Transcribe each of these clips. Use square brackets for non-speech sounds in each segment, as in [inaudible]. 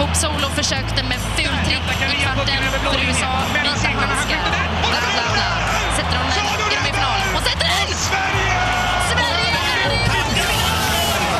Hope Solo försökte med fultrick i kvarten för USA. Visa bla bla bla. Sätter hon den? Är de i final? Hon sätter den! Sverige! Sverige är i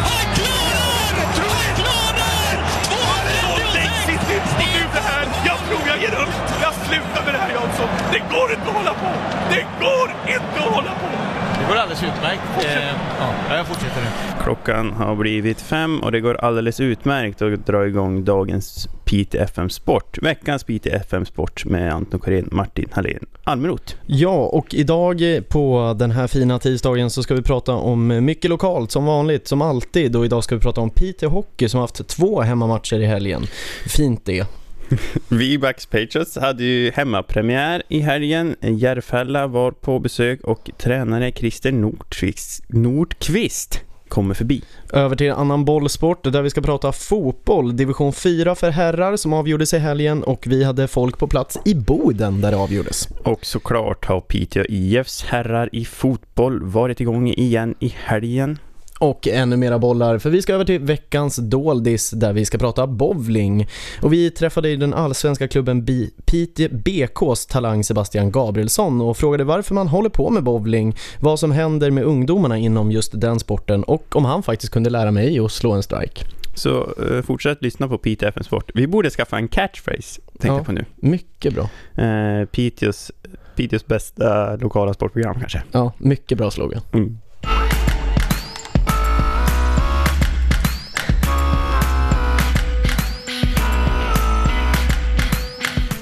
Han klarar! Han klarar! 236! Och nu det här! Jag tror jag ger upp! Jag slutar med det här Jansson! Det går inte att hålla på! Det går inte att hålla på! Går alldeles utmärkt. Eh, ja, jag fortsätter nu. Klockan har blivit fem och det går alldeles utmärkt att dra igång dagens Piteå FM Sport. Veckans Piteå FM Sport med Anton Karin, Martin Hallén, Almeroth. Ja, och idag på den här fina tisdagen så ska vi prata om mycket lokalt som vanligt, som alltid. Och idag ska vi prata om Piteå Hockey som har haft två hemmamatcher i helgen. Fint det. [laughs] V-Bucks Patriots hade ju hemmapremiär i helgen. Järfälla var på besök och tränare Christer Nordqvist, Nordqvist kommer förbi. Över till annan bollsport där vi ska prata fotboll. Division 4 för herrar som avgjordes i helgen och vi hade folk på plats i Boden där det avgjordes. Och såklart har Piteå IFs herrar i fotboll varit igång igen i helgen. Och ännu mera bollar, för vi ska över till veckans doldis där vi ska prata bowling. Och vi träffade i den allsvenska klubben B Piteå BKs talang Sebastian Gabrielsson och frågade varför man håller på med bowling, vad som händer med ungdomarna inom just den sporten och om han faktiskt kunde lära mig att slå en strike. Så eh, fortsätt lyssna på Piteå FM Sport. Vi borde skaffa en catchphrase, tänkte Ja. jag på nu. Mycket bra. Eh, Piteås, Piteås bästa lokala sportprogram kanske. Ja, mycket bra slogan. Mm.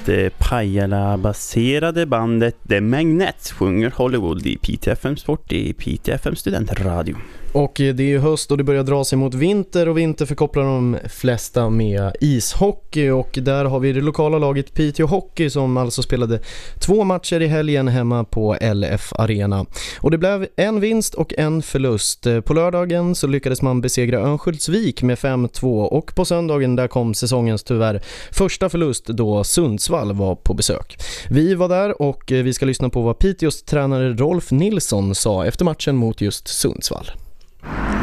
Det Pajala-baserade bandet The Magnets sjunger Hollywood i PTFM Sport i PTFM Studentradio. Och eh, det är ju höst och det börjar dra sig mot vinter och vinter förkopplar de flesta med ishockey och där har vi det lokala laget Piteå Hockey som alltså spelade två matcher i helgen hemma på LF Arena. Och det blev en vinst och en förlust. Eh, på lördagen så lyckades man besegra Örnsköldsvik med 5-2 och på söndagen där kom säsongens tyvärr första förlust då Sundsvall var på besök. Vi var där och eh, vi ska lyssna på vad Piteås tränare Rolf Nilsson sa efter matchen mot just Sundsvall.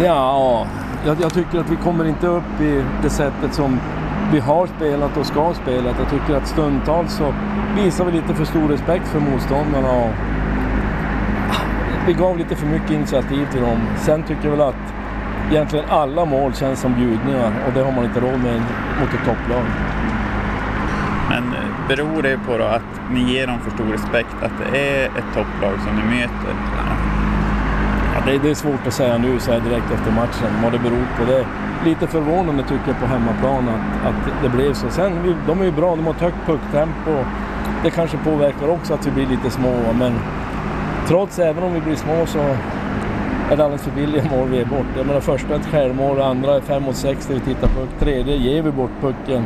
Ja, jag, jag tycker att vi kommer inte upp i det sättet som vi har spelat och ska spela. Jag tycker att stundtals så visar vi lite för stor respekt för motståndarna och vi gav lite för mycket initiativ till dem. Sen tycker jag väl att egentligen alla mål känns som bjudningar och det har man inte råd med mot ett topplag. Men eh, beror det på då att ni ger dem för stor respekt, att det är ett topplag som ni möter? Det, det är svårt att säga nu så här direkt efter matchen vad det beror på. Det är lite förvånande tycker jag på hemmaplan att, att det blev så. Sen, vi, de är ju bra, de har ett högt pucktempo. Det kanske påverkar också att vi blir lite små, men trots, även om vi blir små så är det alldeles för billiga mål vi är bort. Jag menar första är ett självmål, andra är 5 mot 6 när vi tittar puck. Tredje ger vi bort pucken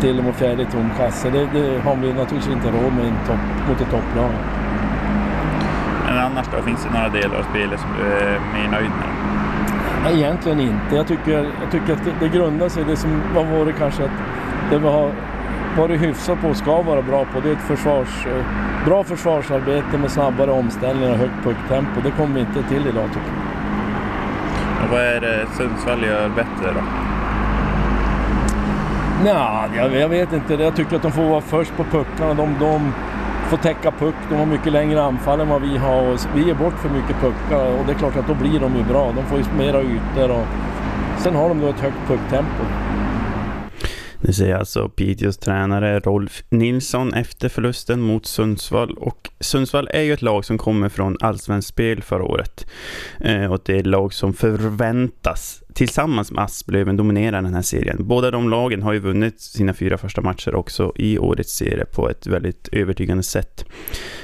till och med fjärde tom kasse. Det, det har vi naturligtvis inte råd med i mot ett topplag. Men annars då, finns det några delar av spelet som du är mer nöjd med? Nej, Egentligen inte. Jag tycker, jag tycker att det, det grundar sig det som har varit kanske att det vi har varit hyfsat på och ska vara bra på. Det är ett försvars, eh, bra försvarsarbete med snabbare omställningar och högt pucktempo. Det kommer vi inte till idag tycker jag. Och vad är det Sundsvall gör bättre då? Nja, jag, jag vet inte. Jag tycker att de får vara först på puckarna. De, de får täcka puck. De har mycket längre anfall än vad vi har. Och vi ger bort för mycket puckar och det är klart att då blir de ju bra. De får ju mera ytor och sen har de då ett högt pucktempo. Det säger alltså Piteås tränare Rolf Nilsson efter förlusten mot Sundsvall. Och Sundsvall är ju ett lag som kommer från Allsvenskt spel förra året. Eh, och det är ett lag som förväntas tillsammans med Asplöven dominerar den här serien. Båda de lagen har ju vunnit sina fyra första matcher också i årets serie på ett väldigt övertygande sätt.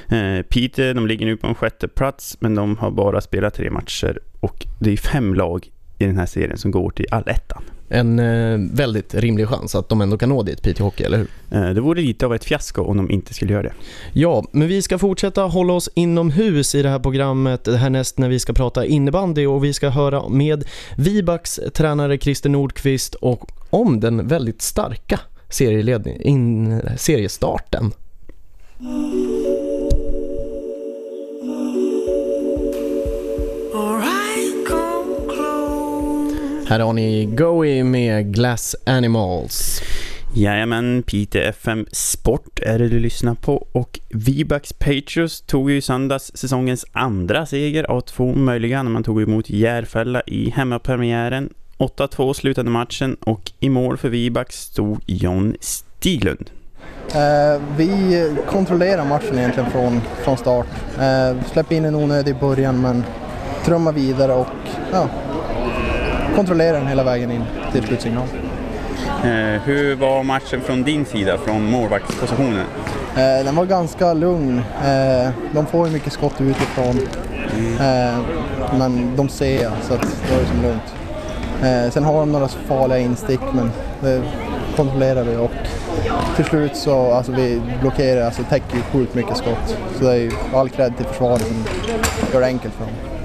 Eh, Piteå, de ligger nu på en sjätte plats men de har bara spelat tre matcher och det är fem lag i den här serien som går till allettan. En eh, väldigt rimlig chans att de ändå kan nå dit, Piteå Hockey, eller hur? Eh, Det vore lite av ett fiasko om de inte skulle göra det. Ja, men vi ska fortsätta hålla oss inomhus i det här programmet härnäst när vi ska prata innebandy och vi ska höra med Vibax tränare Christer Nordqvist och om den väldigt starka serieledning, in, seriestarten. Här har ni Goey med Glass Animals. Jajamän, Piteå FM Sport är det du lyssnar på och Vibax Patriots tog ju i söndags säsongens andra seger av två möjliga när man tog emot Järfälla i hemmapremiären. 8-2 slutade matchen och i mål för Vibax stod John Stiglund. Eh, vi kontrollerar matchen egentligen från, från start. Eh, släpp in en onödig i början men trumma vidare och ja, kontrollera den hela vägen in till slutsignal. Eh, hur var matchen från din sida, från målvaktspositionen? Eh, den var ganska lugn. Eh, de får ju mycket skott utifrån. Eh, men de ser jag så att det var liksom lugnt. Eh, sen har de några farliga instick men det kontrollerar vi och till slut så alltså vi blockerar, alltså täcker ju sjukt mycket skott. Så det är ju all cred till försvaret som gör det enkelt för dem.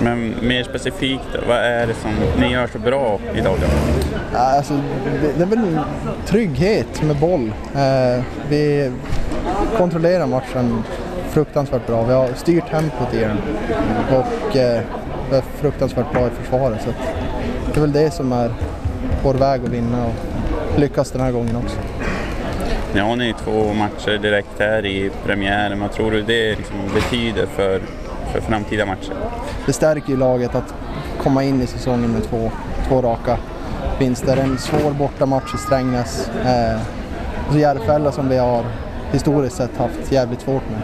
Men mer specifikt, vad är det som ni gör så bra idag? Då? Ja, Alltså, det, är väl trygghet med boll. Eh, vi kontrollerar matchen fruktansvärt bra. Vi har styrt tempot i den och eh, vi är fruktansvärt bra i försvaret. Så det är väl det som är vår väg att vinna och lyckas den här gången också. Nu har ni två matcher direkt här i premiären. Vad tror du det liksom betyder för, för framtida matcher? Det stärker ju laget att komma in i säsongen med två, två raka vinster. En svår bortamatch i Strängnäs. Eh, och så Järfälla som vi har historiskt sett haft jävligt svårt med.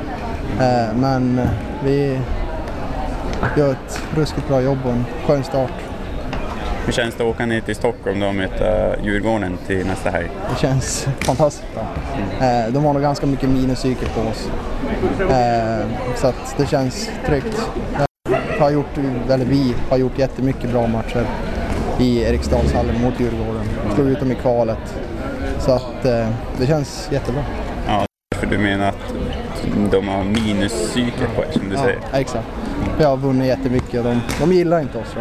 Eh, men vi gör ett ruskigt bra jobb och en skön start. Hur känns det att åka ner till Stockholm då och möta Djurgården till nästa helg? Det känns fantastiskt bra. Eh, de har nog ganska mycket minuspsyke på oss. Eh, så att det känns tryggt. Har gjort, eller vi har gjort jättemycket bra matcher i Eriksdalshallen mot Djurgården. Slog ut dem i kvalet. Så att eh, det känns jättebra. För du menar att de har minuspsyke på er som du säger? Ja, exakt. Vi har vunnit jättemycket och de, de gillar inte oss. Då.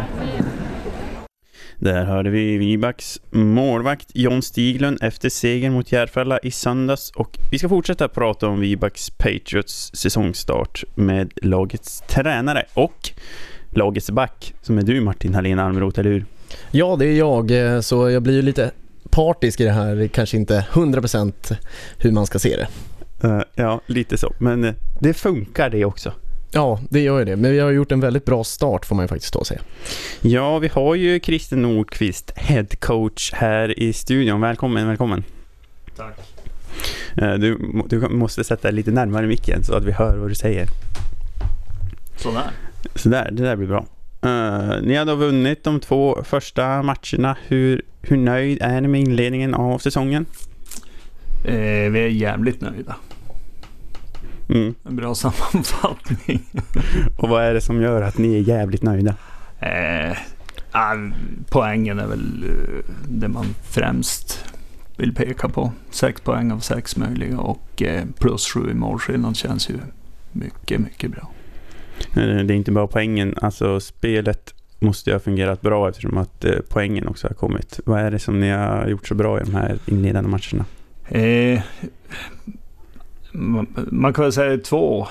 Där hörde vi Vibaks målvakt John Stiglund efter segern mot Järfälla i söndags och vi ska fortsätta prata om Vibaks Patriots säsongstart med lagets tränare och lagets back som är du Martin Hallin Almroth, eller hur? Ja, det är jag, eh, så jag blir ju lite partisk i det här, kanske inte 100% hur man ska se det. Eh, ja, lite så, men eh, det funkar det också. Ja, det gör ju det, men vi har gjort en väldigt bra start får man ju faktiskt ta och säga. Ja, vi har ju Christer Nordqvist, head coach här i studion. Välkommen, välkommen. Tack. Eh, Du, du måste sätta dig lite närmare micken så att vi hör vad du säger. Sådär. Sådär, det där blir bra. Eh, ni har då vunnit de två första matcherna. Hur, hur nöjd är ni med inledningen av säsongen? Eh, vi är jävligt nöjda. Mm. En bra sammanfattning. [laughs] Och vad är det som gör att ni är jävligt nöjda? Eh, ah, poängen är väl eh, det man främst vill peka på. Sex poäng av sex möjliga och eh, plus sju i målskillnad känns ju mycket, mycket bra. Eh, Det är inte bara poängen, alltså spelet måste ju ha fungerat bra eftersom att poängen också har kommit. Vad är det som ni har gjort så bra i de här inledande matcherna? Eh, man, kan väl säga två,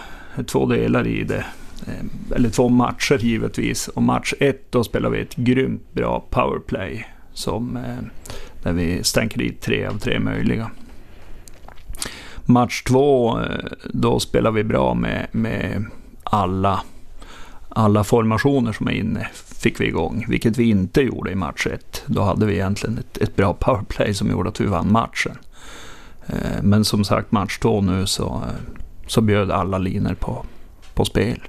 två delar i det. Eh, eller två matcher givetvis. Och match ett då spelar vi ett grymt bra powerplay. Som, eh, där vi stänker dit tre av tre möjliga. Match två, eh, då spelar vi bra med, med alla, alla formationer som är inne. Fick vi igång, vilket vi inte gjorde i match ett. Då hade vi egentligen ett, ett bra powerplay som gjorde att vi vann matchen. Eh, Men som sagt, match två nu så, så bjöd alla linor på, på spel.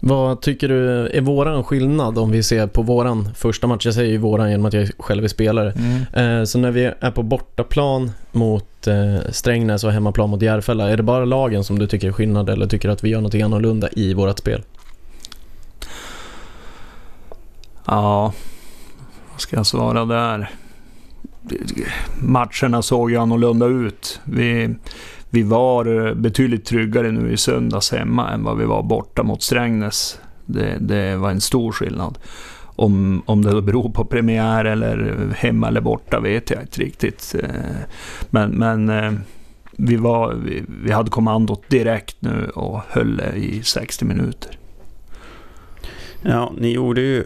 Vad tycker du är våran skillnad om vi ser på våran första match? Jag säger ju våran genom att jag själv är spelare. Eh, Så när vi är på bortaplan mot eh, Strängnäs och hemmaplan mot Järfälla, är det bara lagen som du tycker är skillnad eller tycker du att vi gör något annorlunda i vårat spel? Ja, vad ska jag svara där? Matcherna såg ju annorlunda ut. Vi, vi var eh, betydligt tryggare nu i söndags hemma än vad vi var borta mot Strängnäs. Det, det var en stor skillnad. Om, om det då beror på premiär eller hemma eller borta vet jag inte riktigt. Eh, men, men eh, vi, var, vi, vi hade kommandot direkt nu och höll det i 60 minuter. Ja, ni gjorde ju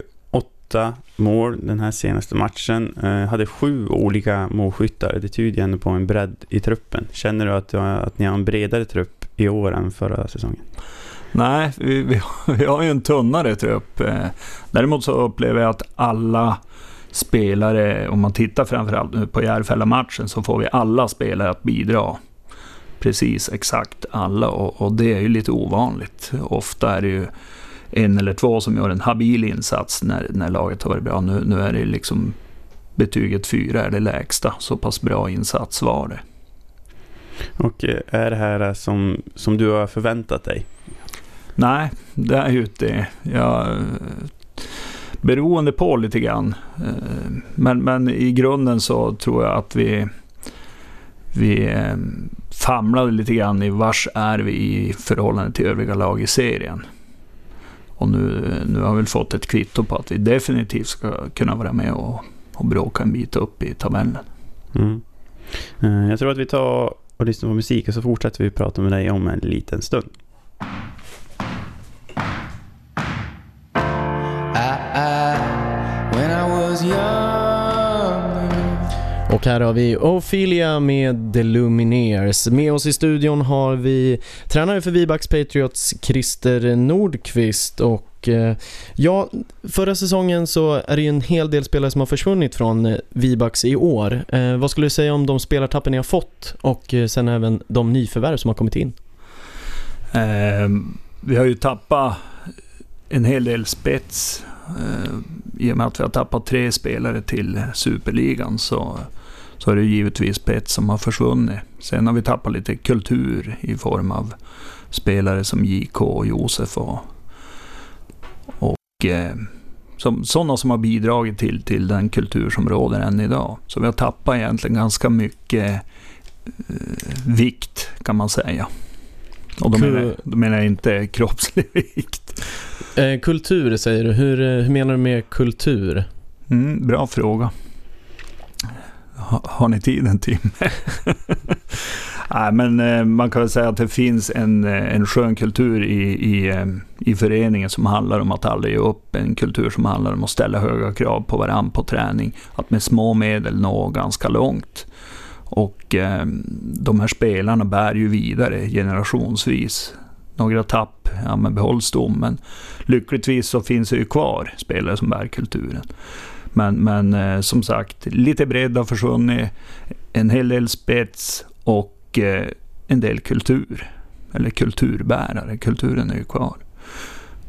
åtta mål den här senaste matchen. Eh, hade sju olika målskyttar. Det tyder ändå på en bredd i truppen. Känner du att, du har, att ni har en bredare trupp i år än förra säsongen? Nej, vi, vi, [laughs] vi har ju en tunnare trupp. Eh, däremot så upplever jag att alla spelare, om man tittar framförallt nu på Järfälla-matchen, så får vi alla spelare att bidra. Precis exakt alla och, och det är ju lite ovanligt. Ofta är det ju en eller två som gör en habil insats när, när laget har varit bra. Nu, nu är det liksom betyget fyra är det lägsta. Så pass bra insats var det. Och eh, är det här som, som du har förväntat dig? Nej, det är ju inte det. Jag, beroende på lite grann. Eh, men, men i grunden så tror jag att vi, vi eh, famlade lite grann i vars är vi i förhållande till övriga lag i serien. Och nu, nu har vi fått ett kvitto på att vi definitivt ska kunna vara med och, och bråka en bit upp i tabellen. Mm. Eh, Jag tror att vi tar och lyssnar på musik och så fortsätter vi prata med dig om en liten stund. Och här har vi Ophelia med The Lumineers. Med oss i studion har vi tränare för Vibax Patriots, Christer Nordqvist. Och eh, ja, förra säsongen så är det ju en hel del spelare som har försvunnit från eh, Vibax i år. Eh, vad skulle du säga om de spelartappen ni har fått och sen även de nyförvärv som har kommit in? Eh, vi har ju tappat en hel del spets. Eh, I och med att vi har tappat tre spelare till Superligan så, så är det givetvis spets som har försvunnit. Sen har vi tappat lite kultur i form av spelare som JK och Josef och, och eh, som, sådana som har bidragit till, till den kultur som råder än idag. Så vi har tappat egentligen ganska mycket eh, vikt kan man säga. Och då menar, då menar jag inte [laughs] kroppslig vikt. Eh, kultur säger du. Hur, eh, hur menar du med kultur? Mm, bra fråga. Ha, har ni tid en timme? [laughs] Nej, men eh, man kan väl säga att det finns en, en skön kultur i, i, i föreningen som handlar om att aldrig ge upp. En kultur som handlar om att ställa höga krav på varandra på träning. Att med små medel nå ganska långt. Och eh, de här spelarna bär ju vidare generationsvis. Några tapp, ja men behåll stommen. lyckligtvis så finns det ju kvar spelare som bär kulturen. Men, men eh, som sagt, lite bredd har försvunnit, en hel del spets och eh, en del kultur. Eller kulturbärare, kulturen är ju kvar.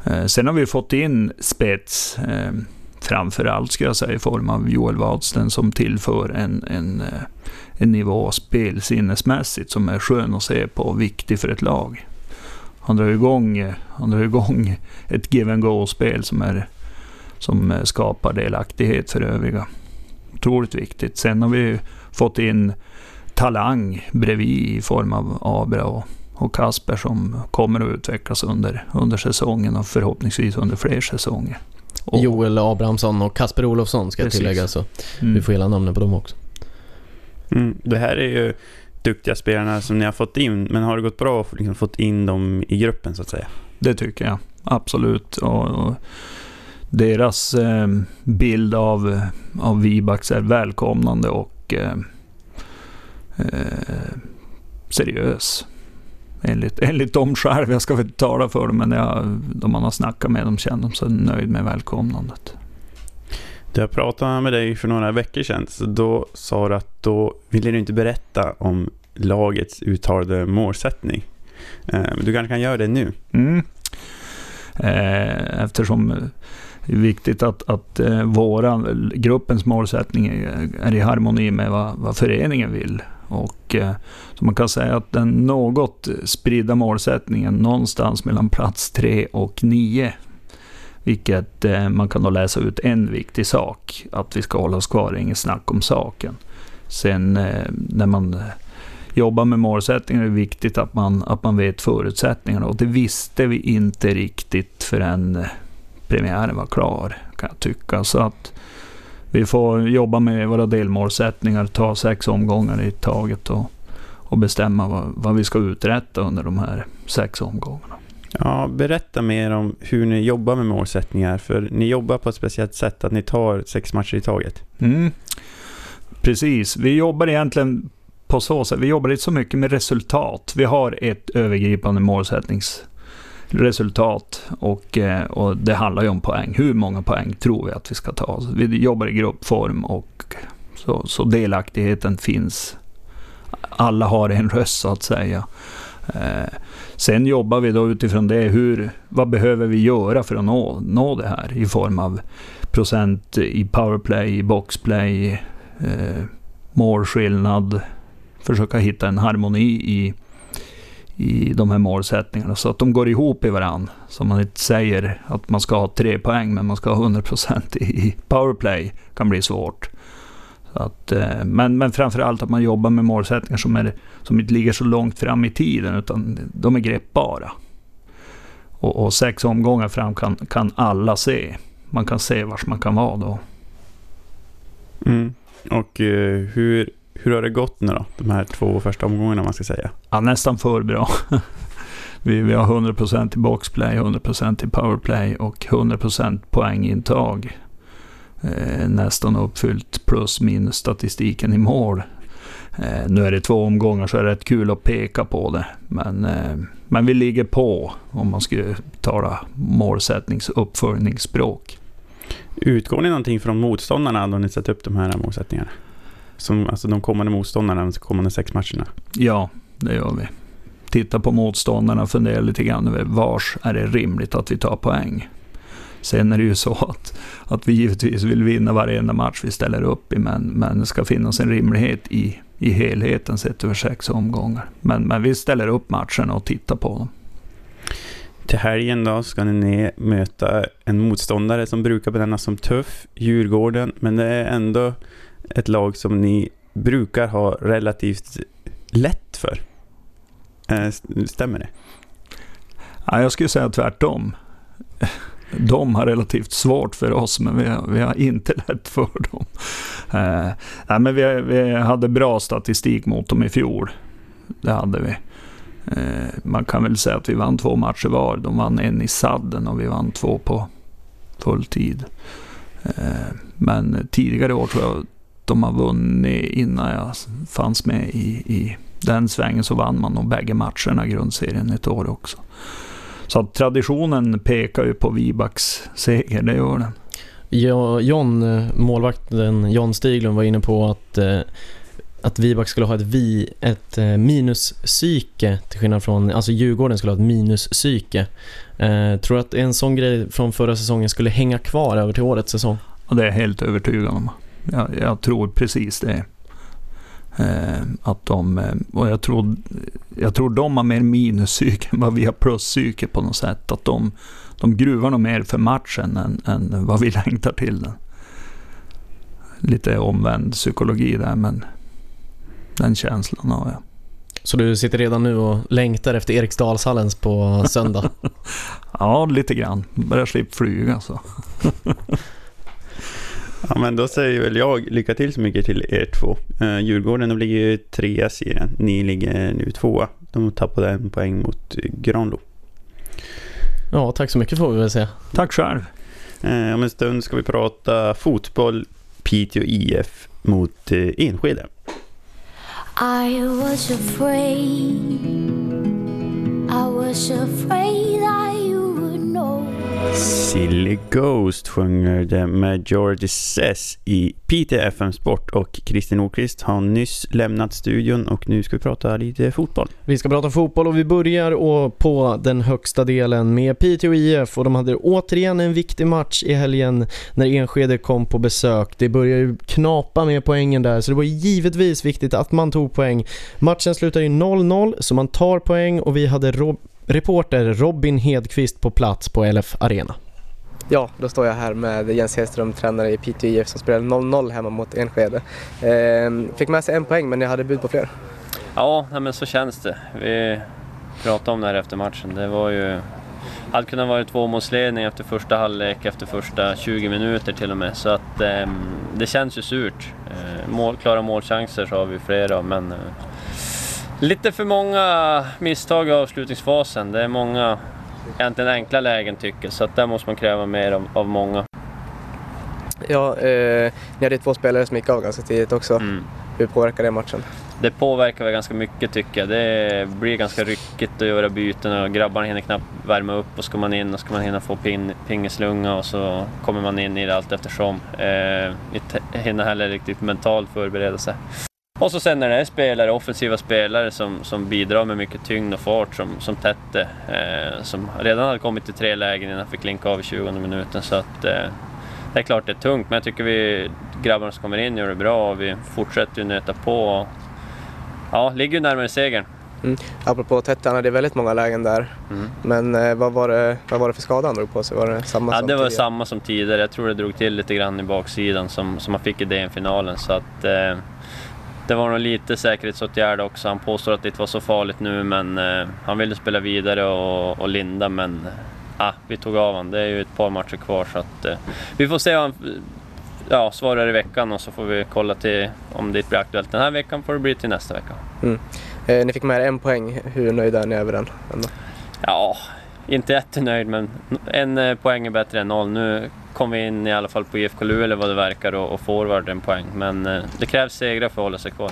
Eh, sen har vi fått in spets, eh, framförallt ska jag säga i form av Joel Wadsten som tillför en, en, eh, en nivå spelsinnesmässigt som är skön att se på och viktig för ett lag. Han drar igång, han drar igång ett give and go-spel som, är, som skapar delaktighet för övriga. Otroligt viktigt. Sen har vi fått in talang bredvid i form av Abra och, och Kasper som kommer att utvecklas under, under säsongen och förhoppningsvis under fler säsonger. Och, Joel Abrahamsson och Kasper Olofsson ska jag Precis. tillägga så mm, vi får hela namnen på dem också. Mm. Det här är ju duktiga spelarna som ni har fått in, men har det gått bra att liksom fått in dem i gruppen så att säga? Det tycker jag absolut. Och, och deras eh, bild av, av Vibax är välkomnande och eh, eh, seriös. Enligt, [laughs] enligt dem själv, jag ska väl inte tala för dem, men jag, de man har snackat med dem känner de sig nöjd med välkomnandet. Jag pratade med dig för några veckor sedan, så då sa du att då ville du inte berätta om lagets uttalade målsättning. Eh, du kanske kan göra det nu? Mm. Eh, eftersom det är viktigt att, att eh, våra, gruppens målsättning är, i harmoni med vad, vad föreningen vill. Och, så man kan säga att den något spridda målsättningen någonstans mellan plats 3 och 9 vilket eh, man kan då läsa ut en viktig sak, att vi ska hålla oss kvar, inget snack om saken. Sen eh, när man eh, jobbar med målsättningar är det viktigt att man, att man vet förutsättningarna och det visste vi inte riktigt förrän eh, premiären var klar, kan jag tycka. Så att vi får jobba med våra delmålsättningar, ta sex omgångar i taget och, och bestämma vad, vad vi ska uträtta under de här sex omgångarna. Ja, berätta mer om hur ni jobbar med målsättningar. För ni jobbar på ett speciellt sätt, att ni tar sex matcher i taget. Mm. Precis, vi jobbar egentligen på så sätt. Vi jobbar inte så mycket med resultat. Vi har ett övergripande målsättningsresultat och, eh, och det handlar ju om poäng. Hur många poäng tror vi att vi ska ta? Vi jobbar i gruppform och så, så delaktigheten finns. Alla har en röst så att säga. Eh, sen jobbar vi då utifrån det. Hur, vad behöver vi göra för att nå, nå det här i form av procent i powerplay, i boxplay, eh, målskillnad. Försöka hitta en harmoni i, i de här målsättningarna så att de går ihop i varandra. Så man inte säger att man ska ha tre poäng men man ska ha 100% i powerplay. kan bli svårt. Att, eh, men, men framförallt att man jobbar med målsättningar som, är, som inte ligger så långt fram i tiden utan de är greppbara. Och, och sex omgångar fram kan, kan alla se. Man kan se vars man kan vara då. Mm. Och eh, hur, hur har det gått nu då? De här två första omgångarna man ska säga. Ja, nästan för bra. [laughs] vi, vi har 100% i boxplay, 100% i powerplay och 100% poängintag. Eh, nästan uppfyllt plus minus statistiken i mål. Eh, nu är det två omgångar så är det rätt kul att peka på det. Men, eh, men vi ligger på om man skulle tala målsättningsuppföljningsspråk. Utgår ni någonting från motståndarna då ni sätter upp de här målsättningarna? Som, alltså de kommande motståndarna, de kommande sex matcherna? Ja, det gör vi. Titta på motståndarna och fundera lite grann över vars är det rimligt att vi tar poäng. Sen är det ju så att, att vi givetvis vill vinna varenda match vi ställer upp i, men, men det ska finnas en rimlighet i, i helheten sett över sex omgångar. Men, men vi ställer upp matcherna och tittar på dem. Till helgen då ska ni möta en motståndare som brukar benämnas som tuff, Djurgården, men det är ändå ett lag som ni brukar ha relativt lätt för. Eh, stämmer det? Ja, jag skulle säga tvärtom. De har relativt svårt för oss, men vi har, vi har inte [laughs] lätt för dem. Eh, nej, men vi, vi hade bra statistik mot dem i fjol. Det hade vi. Eh, man kan väl säga att vi vann två matcher var. De vann en i sadden och vi vann två på fulltid. Eh, men tidigare år tror jag de har vunnit innan jag fanns med i, i den svängen så vann man nog bägge matcherna i grundserien ett år också. Så att traditionen pekar ju på Vibaks seger, det gör den. Ja, John, målvakten John Stiglund var inne på att eh, att Vibak skulle ha ett, vi, ett eh, minuspsyke till skillnad från, alltså Djurgården skulle ha ett minuspsyke. Eh, tror du att en sån grej från förra säsongen skulle hänga kvar över till årets säsong? Ja, det är jag helt övertygad om. Jag, jag tror precis det. Eh, att de, eh, och jag tror, jag tror de har mer minuspsyke än vad vi har pluspsyke på något sätt. Att de, de gruvar nog mer för matchen än, än vad vi [laughs] längtar till den. Lite omvänd psykologi där, men den känslan har jag. Så du sitter redan nu och längtar efter Eriksdalshallens på söndag? [laughs] ja, lite grann. Börjar slippa flyga så. [laughs] ja, men då säger väl jag lycka till så mycket till er två. Uh, Djurgården de ligger ju trea serien. Ni ligger nu tvåa. De tappade en poäng mot Granlo. Ja, tack så mycket får vi väl säga. Tack själv. Uh, om en stund ska vi prata fotboll, Piteå IF mot uh, Enskede. I was afraid, I was afraid know. Silly Ghost sjunger det med George Sess i Piteå FM Sport och Kristin Nordqvist har nyss lämnat studion och nu ska vi prata lite fotboll. Vi ska prata fotboll och vi börjar på den högsta delen med Piteå IF och de hade återigen en viktig match i helgen när Enskede kom på besök. Det börjar ju knapa med poängen där så det var givetvis viktigt att man tog poäng. Matchen slutar ju 0-0 så man tar poäng och vi hade Rob reporter Robin Hedqvist på plats på LF Arena. Ja, då står jag här med Jens Hedström, tränare i Piteå IF som spelade 0-0 hemma mot Enskede. Eh, fick med sig en poäng men jag hade bud på fler. Ja, men så känns det. Vi pratade om det här efter matchen. Det var ju... hade kunnat vara tvåmålsledning efter första halvlek, efter första 20 minuter till och med. Så att eh, det känns ju surt. Eh, mål, klara målchanser så har vi flera, men eh, Lite för många misstag i avslutningsfasen. Det är många egentligen enkla lägen tycker Så att där måste man kräva mer av, av många. Ja, eh, ni hade två spelare som gick av ganska tidigt också. Mm. Hur påverkar det matchen? Det påverkar väl ganska mycket tycker jag. Det blir ganska ryckigt att göra byten och grabbarna hinner knappt värma upp och ska man in och ska man hinna få pin, pingeslunga och så kommer man in i det allt eftersom. Eh, inte hinner heller riktigt mentalt förbereda sig. Och så sen när det är spelare, offensiva spelare som, som bidrar med mycket tyngd och fart som, som Tette, eh, som redan hade kommit till tre lägen innan han fick linka av i 20 minuten. Så att, eh, det är klart det är tungt, men jag tycker vi grabbarna som kommer in gör det bra och vi fortsätter ju nöta på. Ja, ligger ju närmare segern. Mm. Apropå Tette, han hade väldigt många lägen där. Mm. Men eh, vad, var det, vad var det för skada han drog på sig? Var det samma Ja, som det var tidigare? samma som tidigare. Jag tror det drog till lite grann i baksidan som, som han fick i DM-finalen. Så att, eh, det var nog lite säkerhetsåtgärd också. Han påstår att det inte var så farligt nu, men eh, han ville spela vidare och, och linda. Men ah, vi tog av honom. Det är ju ett par matcher kvar, så att, eh, vi får se vad han ja, svarar i veckan och så får vi kolla till om det blir aktuellt den här veckan får det bli till nästa vecka. Mm. Eh, ni fick med er en poäng. Hur nöjda är ni över den? Ändå? Ja, inte jättenöjd men en eh, poäng är bättre än noll. Nu kom vi in i alla fall på IFK Luleå vad det verkar och, och forward en poäng. Men eh, det krävs segrar för att hålla sig kvar.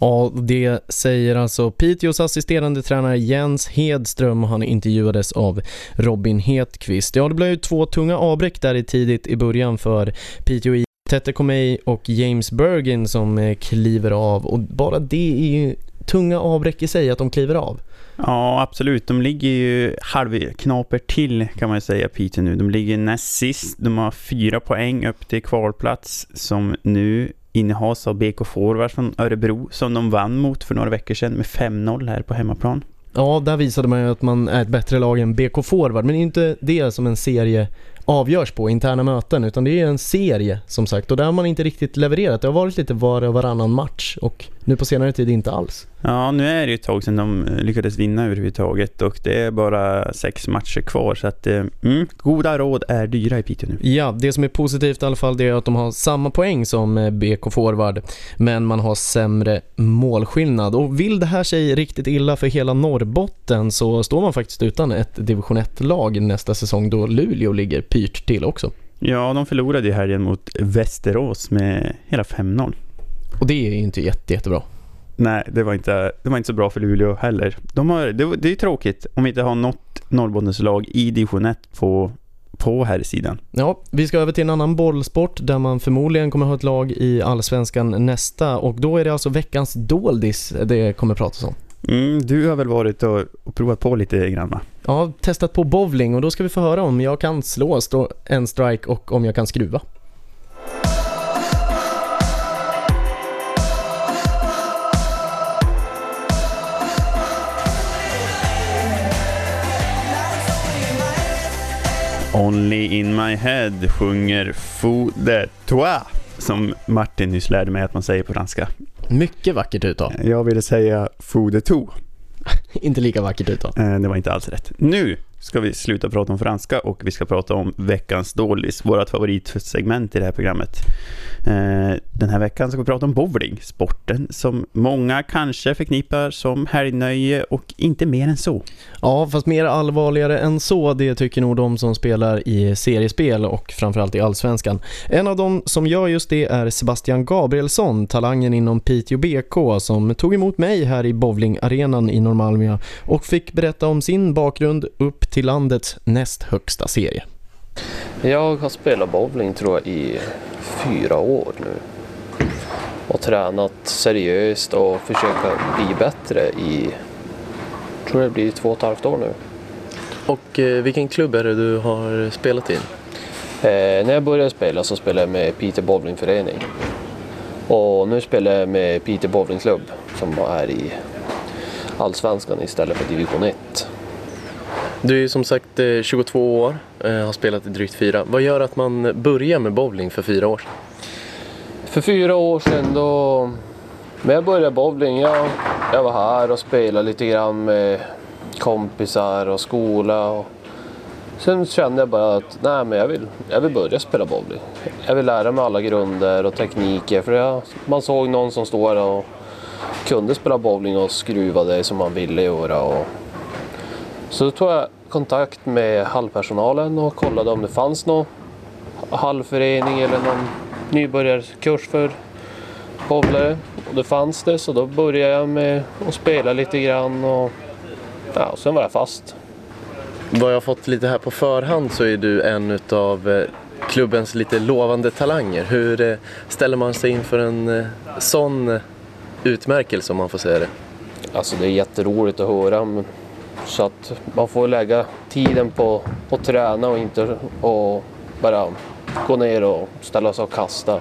Ja, det säger alltså Piteås assisterande tränare Jens Hedström och han intervjuades av Robin Hedqvist. Ja, det blev ju två tunga avbräck där i tidigt i början för Piteå IF. Tete Comey och James Bergin som eh, kliver av och bara det är ju tunga avbräck i sig att de kliver av. Ja, absolut. De ligger ju halvknaper till kan man säga, Peter nu. De ligger näst sist. De har fyra poäng upp till kvalplats som nu innehas av BK Forwards från Örebro som de vann mot för några veckor sedan med 5-0 här på hemmaplan. Ja, där visade man ju att man är ett bättre lag än BK Forward, men det är inte det som en serie avgörs på, interna möten, utan det är en serie som sagt och där har man inte riktigt levererat. Det har varit lite var och varannan match och nu på senare tid inte alls. Ja, nu är det ju ett tag sedan de eh, lyckades vinna överhuvudtaget och det är bara sex matcher kvar så att eh, mm, goda råd är dyra i Piteå nu. Ja, det som är positivt i alla fall det är att de har samma poäng som eh, BK Forward men man har sämre målskillnad och vill det här sig riktigt illa för hela Norrbotten så står man faktiskt utan ett division 1-lag nästa säsong då Luleå ligger pyrt till också. Ja, de förlorade ju helgen mot Västerås med hela 5-0. Och det är ju inte jätte, jättebra. Nej, det var, inte, det var inte så bra för Luleå heller. De har, det, det är tråkigt om vi inte har något Norrbottenslag i division 1 på, på här sidan. Ja, vi ska över till en annan bollsport där man förmodligen kommer ha ett lag i Allsvenskan nästa och då är det alltså veckans doldis det kommer pratas om. Mm, du har väl varit och, och provat på lite grann va? Ja, testat på bowling och då ska vi få höra om jag kan slå en strike och om jag kan skruva. Only in my head sjunger Fou de toi som Martin nyss lärde mig att man säger på franska. Mycket vackert uttal. Jag ville säga Fou de tout. [laughs] Inte lika vackert uttal. Eh, Det var inte alls rätt. Nu ska vi sluta prata om franska och vi ska prata om veckans dålis, vårt favoritsegment i det här programmet. Eh, den här veckan ska vi prata om bowling, sporten som många kanske förknippar som helgnöje och inte mer än så. Ja, fast mer allvarligare än så, det tycker nog de som spelar i seriespel och framförallt i Allsvenskan. En av dem som gör just det är Sebastian Gabrielsson, talangen inom Piteå BK, som tog emot mig här i bowlingarenan i Norrmalmia och fick berätta om sin bakgrund upp till landets näst högsta serie. Jag har spelat bowling tror jag i fyra år nu. Och tränat seriöst och försöka bli bättre i, tror det blir två och ett halvt år nu. Och eh, vilken klubb är det du har spelat i? Eh, när jag började spela så spelade jag med Piteå Bowlingförening. Och nu spelar jag med Piteå Bowlingklubb som är i Allsvenskan istället för division 1. Du är som sagt eh, 22 år, eh, Eh, har spelat i drygt fyra. Vad gör att man börjar med bowling för fyra år sedan? För fyra år sedan då, när jag började bowling, jag, jag var här och spelade lite grann med kompisar och skola. Och sen kände jag bara att nej, men jag, vill, jag vill börja spela bowling. Jag vill lära mig alla grunder och tekniker. För jag, man såg någon som står och kunde spela bowling och skruva det som man ville göra. Och Så då tog jag kontakt med hallpersonalen och kollade om det fanns någon hallförening eller någon nybörjarkurs för bowlare. Och det fanns det så då började jag med att spela lite grann och ja, sen var jag fast. Vad jag fått lite här på förhand så är du en av klubbens lite lovande talanger. Hur eh, ställer man sig inför en eh, sån eh, utmärkelse om man får säga det? Alltså det är jätteroligt att höra. Så att man får lägga tiden på att träna och inte och bara gå ner och ställa sig och kasta.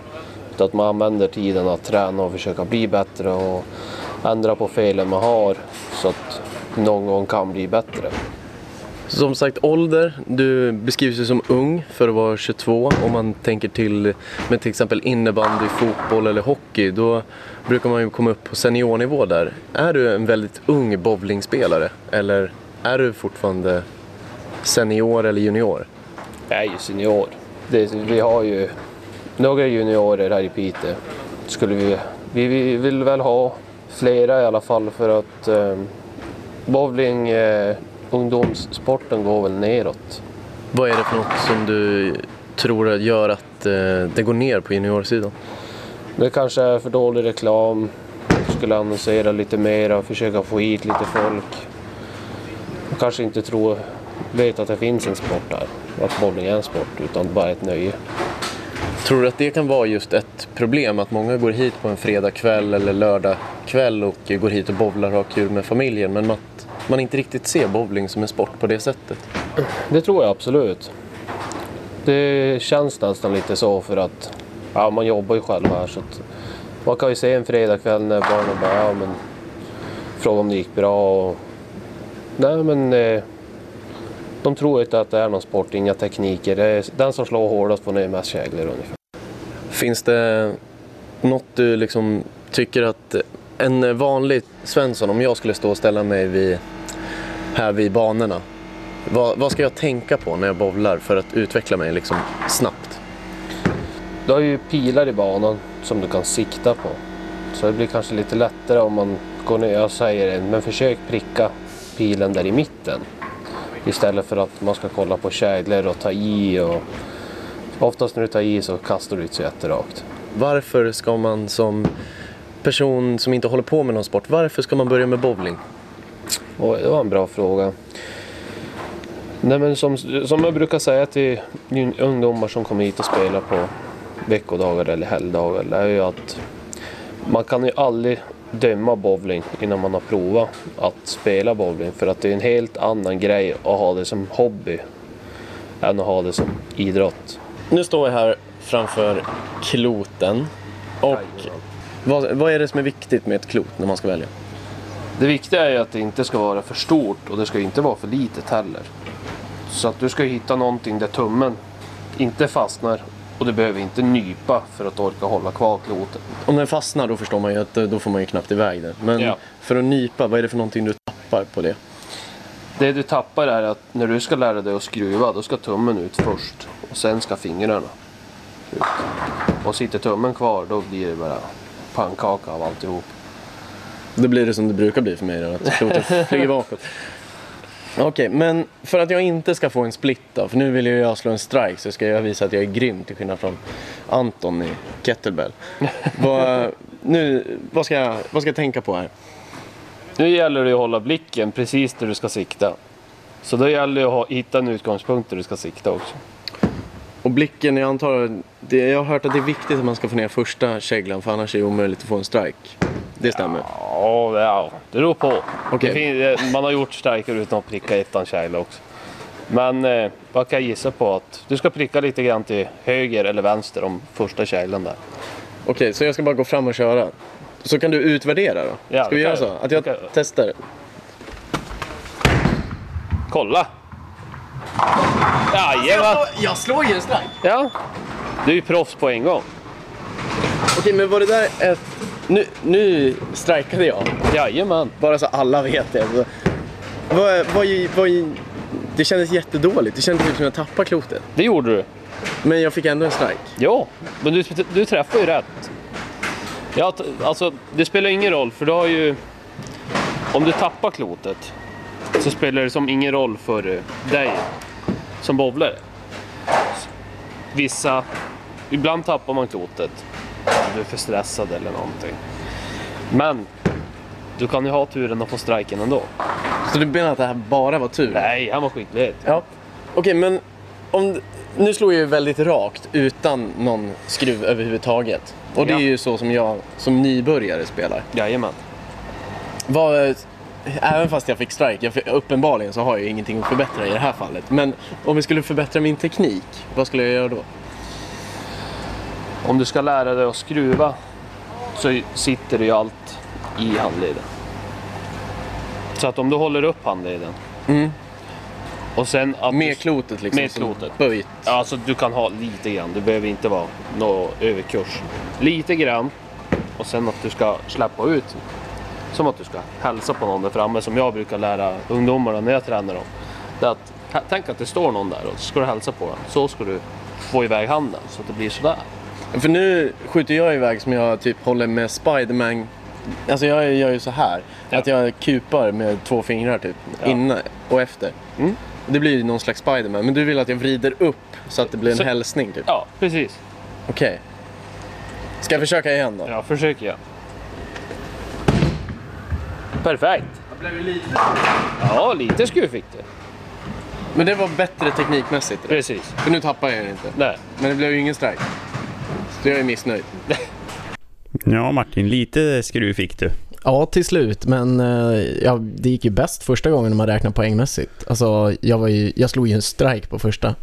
Utan att man använder tiden att träna och försöka bli bättre och ändra på felen man har så att någon gång kan bli bättre. Som sagt, ålder. Du beskrivs ju som ung för att vara 22. Om man tänker till med till exempel innebandy, fotboll eller hockey, då brukar man ju komma upp på seniornivå där. Är du en väldigt ung bowlingspelare eller är du fortfarande senior eller junior? Jag är ju senior. Det, vi har ju några juniorer här i Piteå. Skulle vi, vi, vi vill väl ha flera i alla fall för att eh, bowling, eh, ungdomssporten går väl neråt. Vad är det för något som du tror gör att eh, det går ner på juniorsidan? Det kanske är för dålig reklam. Skulle annonsera lite mer och försöka få hit lite folk. Och kanske inte tro, vet att det finns en sport här. Att bowling är en sport utan bara ett nöje. Tror du att det kan vara just ett problem att många går hit på en fredagkväll eller lördagkväll och går hit och bowlar och har kul med familjen men att man inte riktigt ser bowling som en sport på det sättet? Det tror jag absolut. Det känns nästan lite så för att ja, man jobbar ju själv här så att man kan ju se en fredagkväll när barnen bara ja, men, fråga om det gick bra. Och, nej men eh, de tror inte att det är någon sport, inga tekniker. Det är, den som slår hårdast får ner mest käglor ungefär. Finns det något du liksom tycker att en vanlig Svensson, om jag skulle stå och ställa mig vid, här vid banorna, vad, vad ska jag tänka på när jag bowlar för att utveckla mig liksom snabbt? Du har ju pilar i banan som du kan sikta på. Så det blir kanske lite lättare om man går ner och säger en, men försök pricka pilen där i mitten. Istället för att man ska kolla på käglor och ta i. Och oftast när du tar i så kastar du inte så jätterakt. Varför ska man som person som inte håller på med någon sport, varför ska man börja med bowling? Oj, det var en bra fråga. Nej, men som, som jag brukar säga till ungdomar som kommer hit och spelar på veckodagar eller helgdagar, det är ju att man kan ju aldrig döma bowling innan man har provat att spela bowling. För att det är en helt annan grej att ha det som hobby än att ha det som idrott. Nu står jag här framför kloten och vad, vad är det som är viktigt med ett klot när man ska välja? Det viktiga är ju att det inte ska vara för stort och det ska inte vara för litet heller. Så att du ska hitta någonting där tummen inte fastnar och du behöver inte nypa för att orka hålla kvar klotet. Om den fastnar då förstår man ju att eh, då får man ju knappt iväg den. Men Ja. för att nypa, vad är det för någonting du tappar på det? Det du tappar är att när du ska lära dig att skruva då ska tummen ut först och sen ska fingrarna ut. Och sitter tummen kvar då blir det bara pannkaka av alltihop. Då blir det som det brukar bli för mig då, att klotet flyger bakåt. [laughs] Okej, men för att jag inte ska få en split då, för nu vill ju jag slå en strike så ska jag visa att jag är grym till skillnad från Anton i kettlebell. [laughs] vad, nu, vad, ska jag, vad ska jag tänka på här? Nu gäller det att hålla blicken precis där du ska sikta. Så då gäller det att hitta en utgångspunkt där du ska sikta också. Och blicken, jag antar, det, jag har hört att det är viktigt att man ska få ner första käglan för annars är det omöjligt att få en strike. Det stämmer? Ja, det, ja, det beror på. Okej. Det fin- eh, man har gjort striker utan att pricka ettan kägla också. Men eh, vad kan jag gissa på? att Du ska pricka lite grann till höger eller vänster om första käglan där. Okej, så jag ska bara gå fram och köra. Så kan du utvärdera då? Ja, ska vi göra så? Att jag kan testar? Kolla! Jajamän! Jag slår ju en strike! Ja, du är ju proffs på en gång. Okej, men var det där ett... Nu, nu strikade jag. Jajamän. Bara så alla vet det. Vad, vad, vad, det kändes jättedåligt. Det kändes typ som jag tappade klotet. Det gjorde du. Men jag fick ändå en strike. Ja, men du, du träffar ju rätt. Ja, alltså, det spelar ingen roll för du har ju... Om du tappar klotet så spelar det som ingen roll för eh, dig som bowlare. Vissa, ibland tappar man klotet. Du är för stressad eller någonting. Men du kan ju ha turen att få striken ändå. Så du menar att det här bara var tur? Nej, han var skitlet. Ja. Okej, men om, nu slår jag ju väldigt rakt utan någon skruv överhuvudtaget. Och det Ja. är ju så som jag som nybörjare spelar. Jajamän. Vad, även fast jag fick strike, jag, uppenbarligen så har jag ju ingenting att förbättra i det här fallet. Men om vi skulle förbättra min teknik, vad skulle jag göra då? Om du ska lära dig att skruva så sitter det ju allt i handleden. Så att om du håller upp handleden Mm. och sen att Med du, klotet liksom? med klotet. Böjt? Alltså du kan ha lite grann. Det behöver inte vara någon överkurs. Lite grann och sen att du ska släppa ut. Som att du ska hälsa på någon där framme som jag brukar lära ungdomarna när jag tränar dem. Det att, tänk att det står någon där och så ska du hälsa på den. Så ska du få iväg handen så att det blir sådär. För nu skjuter jag iväg som jag typ håller med Spiderman. Alltså jag gör ju så här. Att jag kupar med två fingrar typ. Ja. Innan och efter. Mm. Det blir ju någon slags Spiderman. Men du vill att jag vrider upp så att det blir en Så- hälsning typ? Ja, precis. Okej. Ska jag försöka igen då? Ja, försök igen. Perfekt. Ja, lite skruv fick du. Men det var bättre teknikmässigt? eller? Precis. För nu tappar jag den inte. Nej. Men det blev ju ingen strike. Jag är missnöjd. [laughs] Ja, Martin, lite skruv fick du. Ja, till slut, men eh, ja, det gick ju bäst första gången när man räknar poängmässigt. Alltså, jag, var ju, jag slog ju en strike på första.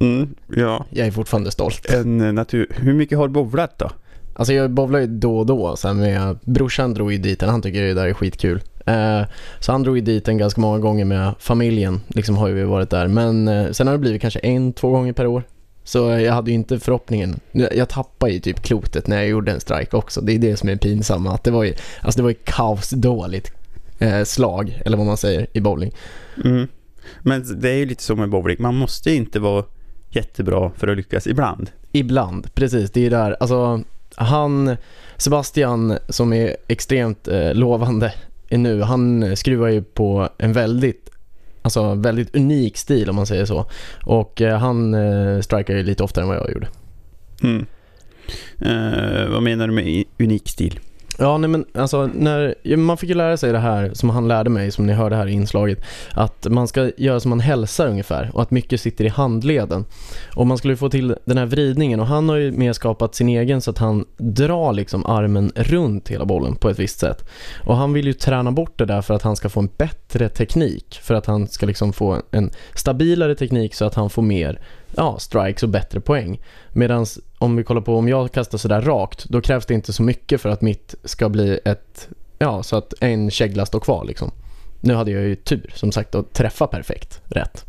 Mm, ja. Jag är fortfarande stolt. En eh, natur... Hur mycket har du bowlat då? Alltså jag bowlar ju då och då. Så här med, brorsan drog ju dit den, han tycker det där är skitkul. Eh, så han drog ju dit den ganska många gånger med familjen, liksom har ju vi varit där. Men eh, sen har det blivit kanske en, två gånger per år. Så jag hade ju inte förhoppningen. Jag tappade ju typ klotet när jag gjorde en strike också. Det är det som är pinsamma. Att det var ju, alltså det var ju kaosdåligt eh, slag, eller vad man säger, i bowling. Mm. Men det är ju lite så med bowling. Man måste inte vara jättebra för att lyckas ibland. Ibland, precis. Det är där, alltså han, Sebastian som är extremt eh, lovande nu, han skruvar ju på en väldigt, alltså väldigt unik stil om man säger så. Och eh, han eh, strikar ju lite oftare än vad jag gjorde. Mm. Eh, vad menar du med unik stil? Ja, nej men alltså när, man fick ju lära sig det här som han lärde mig, som ni hörde här i inslaget, att man ska göra som man hälsar ungefär och att mycket sitter i handleden. Och man skulle få till den här vridningen och han har ju mer skapat sin egen så att han drar liksom armen runt hela bollen på ett visst sätt. Och han vill ju träna bort det där för att han ska få en bättre teknik, för att han ska liksom få en stabilare teknik så att han får mer ja, strikes och bättre poäng. Medan om vi kollar på om jag kastar sådär rakt, då krävs det inte så mycket för att mitt ska bli ett, ja, så att en kägla står kvar liksom. Nu hade jag ju tur, som sagt, att träffa perfekt rätt.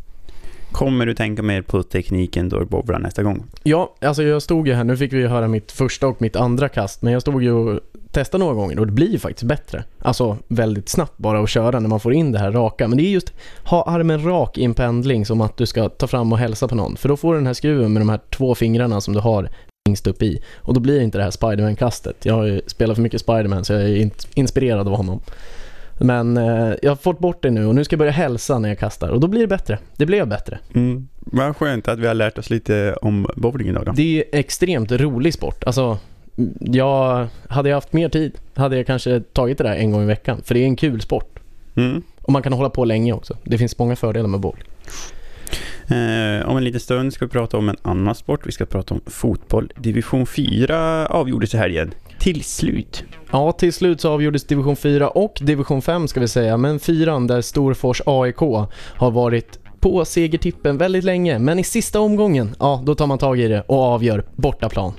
Kommer du tänka mer på tekniken då bowlar nästa gång? Ja, alltså jag stod ju här, nu fick vi höra mitt första och mitt andra kast, men jag stod ju och testade några gånger och det blir ju faktiskt bättre. Alltså väldigt snabbt bara att köra när man får in det här raka. Men det är just ha armen rak i en pendling som att du ska ta fram och hälsa på någon. För då får du den här skruven med de här två fingrarna som du har längst upp i. Och då blir det inte det här Spiderman-kastet. Jag har ju spelat för mycket Spiderman så jag är in- inspirerad av honom. Men eh, jag har fått bort det nu och nu ska jag börja hälsa när jag kastar och då blir det bättre. Det blev bättre. Mm. Vad skönt att vi har lärt oss lite om bowling idag då. Det är extremt rolig sport. Alltså, jag, hade jag haft mer tid hade jag kanske tagit det där en gång i veckan. För det är en kul sport. Mm. Och man kan hålla på länge också. Det finns många fördelar med bowling. Eh, om en liten stund ska vi prata om en annan sport. Vi ska prata om fotboll. Division 4 avgjordes i helgen. Till slut. Ja, till slut så avgjordes division 4 och division 5 ska vi säga. Men fyran där Storfors AIK har varit på segertippen väldigt länge. Men i sista omgången, ja då tar man tag i det och avgör bortaplan.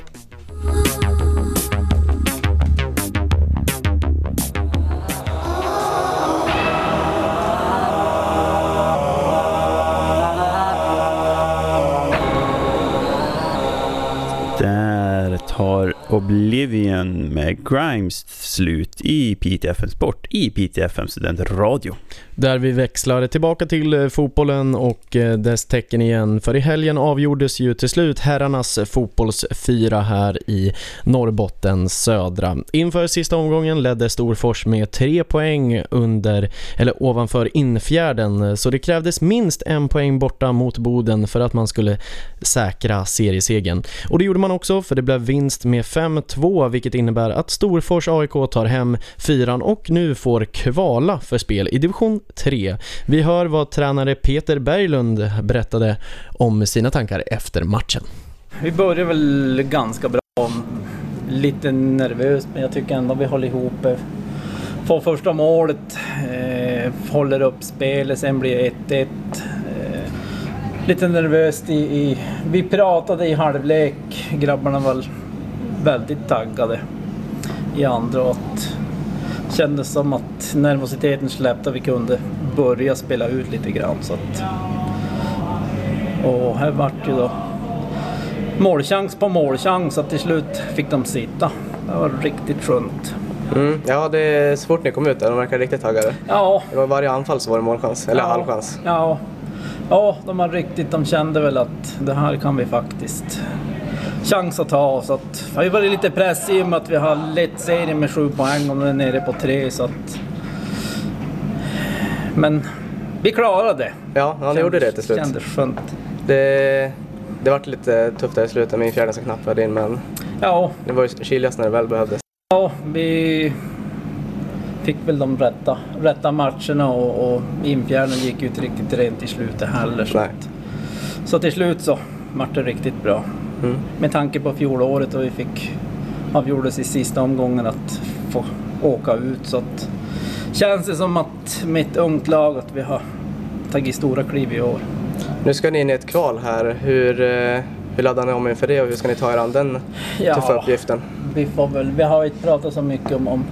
Oblivion med Grimes slut i PTFM Sport i PTFM Studentradio. Där vi växlar tillbaka till eh, fotbollen och eh, dess tecken igen. För i helgen avgjordes ju till slut herrarnas fotbollsfyra här i Norrbotten södra. Inför sista omgången ledde Storfors med tre poäng under, eller ovanför infjärden. Så det krävdes minst en poäng borta mot Boden för att man skulle säkra seriesegen. Och det gjorde man också för det blev vinst med fem 5-2 vilket innebär att Storfors AIK tar hem fyran och nu får kvala för spel i division 3. Vi hör vad tränare Peter Berglund berättade om sina tankar efter matchen. Vi börjar väl ganska bra. Lite nervöst men jag tycker ändå vi håller ihop. Får första målet, eh, håller upp spelet, sen blir det 1-1. Eh, lite nervöst i, i... Vi pratade i halvlek, grabbarna var väldigt taggade i andra och att kändes som att nervositeten släppte och vi kunde börja spela ut lite grann. Så att, och här vart ju då målchans på målchans så till slut fick de sitta. Det var riktigt skönt. Mm. Ja, det så fort ni kom ut där, de verkar riktigt taggade. Ja. Det var varje anfall så var det målchans, eller Ja. halvchans. Ja. ja, de var riktigt, de kände väl att det här kan vi faktiskt chans att ta. Så att, det har varit lite press i och med att vi har lett serien med sju poäng och nu är nere på tre så att... Men vi klarade det. Ja, ni gjorde det till slut. Kändes skönt. Det, det vart lite tufft där i slutet med fjärde som knappt var in men Ja. det var ju kyligast när det väl behövdes. Ja, vi fick väl de rätta, rätta matcherna och, och infjärden gick ju inte riktigt rent i slutet heller. Så, att, så till slut så vart det riktigt bra. Mm. Med tanke på fjolåret och vi fick avgjordes i sista omgången att få åka ut så att känns det som att med ett ungt lag att vi har tagit stora kliv i år. Nu ska ni in i ett kval här. Hur, eh, hur laddar ni om inför det och hur ska ni ta er an den Ja. tuffa uppgiften? Vi, får väl, vi har inte pratat så mycket om, om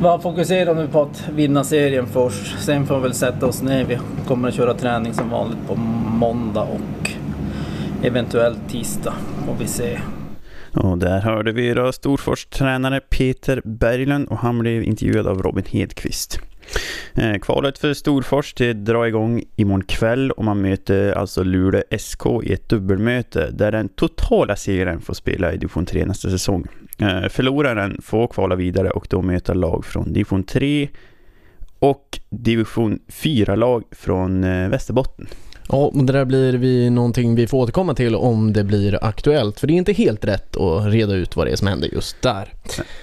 vi fokuserat nu på att vinna serien först. Sen får vi väl sätta oss ner. Vi kommer att köra träning som vanligt på måndag och eventuellt tisdag. Får vi se. Och där hörde vi då Storfors tränare Peter Berglund och han blev intervjuad av Robin Hedqvist. Eh, kvalet för Storfors det drar igång imorgon kväll och man möter alltså Luleå SK i ett dubbelmöte där den totala segraren får spela i division 3 nästa säsong. Eh, förloraren får kvala vidare och då möta lag från division 3 och division 4-lag från eh, Västerbotten. Ja, och det där blir vi någonting vi får återkomma till om det blir aktuellt. För det är inte helt rätt att reda ut vad det är som händer just där.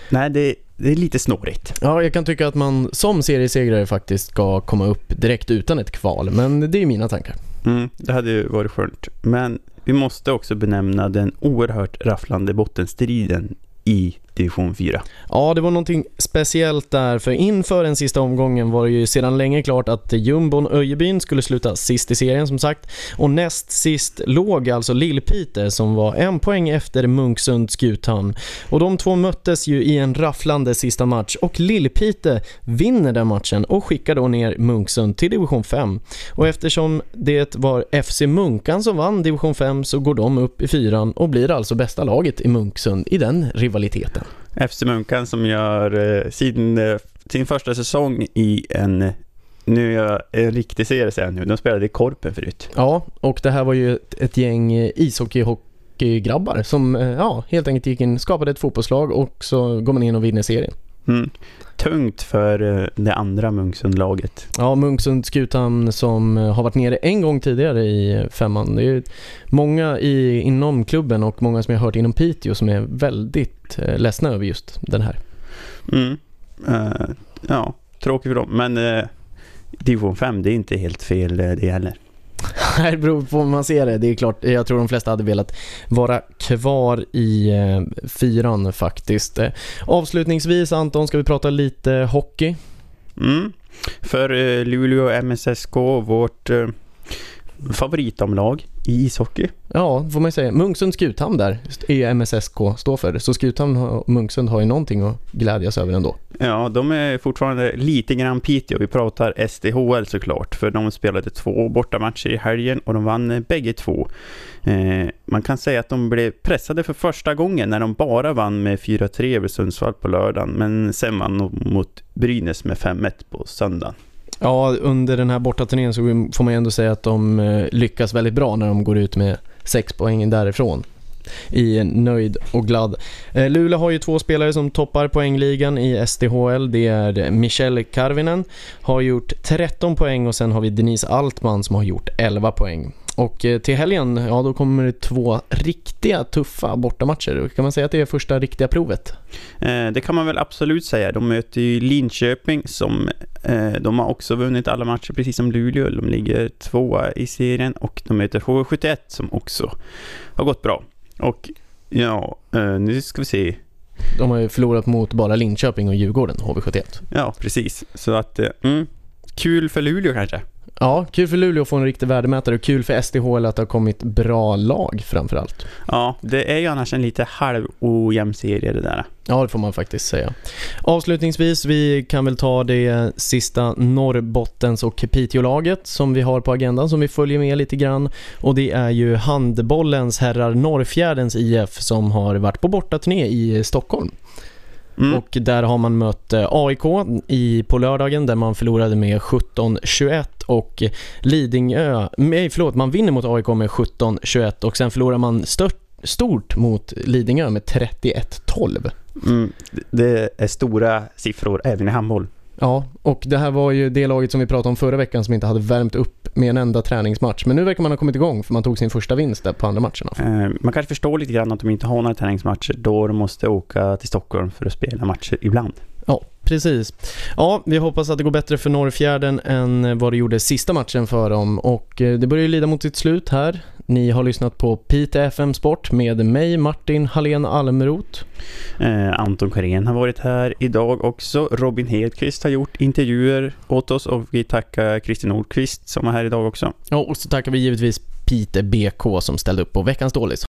Nej, det, det är lite snårigt. Ja, jag kan tycka att man som seriesegrare faktiskt ska komma upp direkt utan ett kval. Men det är mina tankar. Mm, det hade ju varit skönt. Men vi måste också benämna den oerhört rafflande bottenstriden i division 4. Ja, det var någonting speciellt där, för inför den sista omgången var det ju sedan länge klart att jumbon Öjebyn skulle sluta sist i serien som sagt. Och näst sist låg alltså Lillpite som var en poäng efter Munksund Skuthamn. Och de två möttes ju i en rafflande sista match och Lillpite vinner den matchen och skickar då ner Munksund till division 5. Och eftersom det var FC Munkan som vann division 5 så går de upp i fyran och blir alltså bästa laget i Munksund i den rivaliteten. FC Munkan som gör eh, sin, eh, sin första säsong i en, nu är jag en riktig serie säger nu, de spelade i Korpen förut. Ja, och det här var ju ett, ett gäng eh, ishockey hockeygrabbar som eh, ja, helt enkelt gick in, skapade ett fotbollslag och så går man in och vinner serien. Mm. Tungt för eh, det andra Munksundlaget. Ja, Munksund Skuthamn som eh, har varit nere en gång tidigare i femman. Det är många i, inom klubben och många som jag har hört inom Piteå som är väldigt eh, ledsna över just den här. Mm. Eh, ja, tråkigt för dem. Men eh, division 5, det är inte helt fel det heller. [laughs] Det beror på hur man ser det. Det är klart, jag tror de flesta hade velat vara kvar i eh, fyran faktiskt. Eh, avslutningsvis Anton, ska vi prata lite hockey? Mm. För eh, Luleå MSSK, vårt eh, favoritomlag i ishockey. Ja, får man ju säga. Munksund Skuthamn där är MSSK står för. Så Skuthamn och Munksund har ju någonting att glädjas över ändå. Ja, de är fortfarande lite grann Piteå. Vi pratar SDHL såklart, för de spelade två bortamatcher i helgen och de vann eh, bägge två. Eh, man kan säga att de blev pressade för första gången när de bara vann med 4-3 över Sundsvall på lördagen, men sen vann de mot Brynäs med 5-1 på söndagen. Ja, under den här bortaturnén så får man ju ändå säga att de eh, lyckas väldigt bra när de går ut med sex poäng därifrån i nöjd och glad. Eh, Luleå har ju två spelare som toppar poängligan i SDHL. Det är Michel Karvinen, har gjort 13 poäng och sen har vi Denise Altman som har gjort 11 poäng. Och eh, till helgen, ja då kommer det två riktiga tuffa bortamatcher. Kan man säga att det är första riktiga provet? Eh, det kan man väl absolut säga. De möter ju Linköping som eh, de har också vunnit alla matcher precis som Luleå. De ligger tvåa i serien och de möter HV71 som också har gått bra. Och ja, eh, nu ska vi se. De har ju förlorat mot bara Linköping och Djurgården, HV71. Ja, precis. Så att, eh, mm, kul för Luleå kanske. Ja, kul för Luleå att få en riktig värdemätare och kul för SDHL att det har kommit bra lag framförallt. Ja, det är ju annars en lite halv ojämn serie det där. Ja, det får man faktiskt säga. Avslutningsvis, vi kan väl ta det sista Norrbottens och Piteå-laget som vi har på agendan som vi följer med lite grann. Och det är ju handbollens herrar Norrfjärdens IF som har varit på bortaturné i Stockholm. Mm. Och där har man mött eh, AIK i, på lördagen där man förlorade med 17-21 och Lidingö, nej förlåt, man vinner mot AIK med 17-21 och sen förlorar man stört, stort mot Lidingö med 31-12. Mm, det är stora siffror även i handboll. Ja, och det här var ju det laget som vi pratade om förra veckan som inte hade värmt upp med en enda träningsmatch. Men nu verkar man ha kommit igång för man tog sin första vinst där på andra matcherna. Eh, man kanske förstår lite grann att de inte har några träningsmatcher då de måste åka till Stockholm för att spela matcher ibland. Ja, precis. Ja, vi hoppas att det går bättre för Norrfjärden än vad det gjorde sista matchen för dem. Och eh, det börjar ju lida mot sitt slut här. Ni har lyssnat på Pite FM Sport med mig, Martin Hallén Almroth. Eh, Anton Karen har varit här idag också. Robin Hedqvist har gjort intervjuer åt oss och vi tackar Kristin Nordqvist som är här idag också. Och så tackar vi givetvis Pite BK som ställde upp på veckans dålis.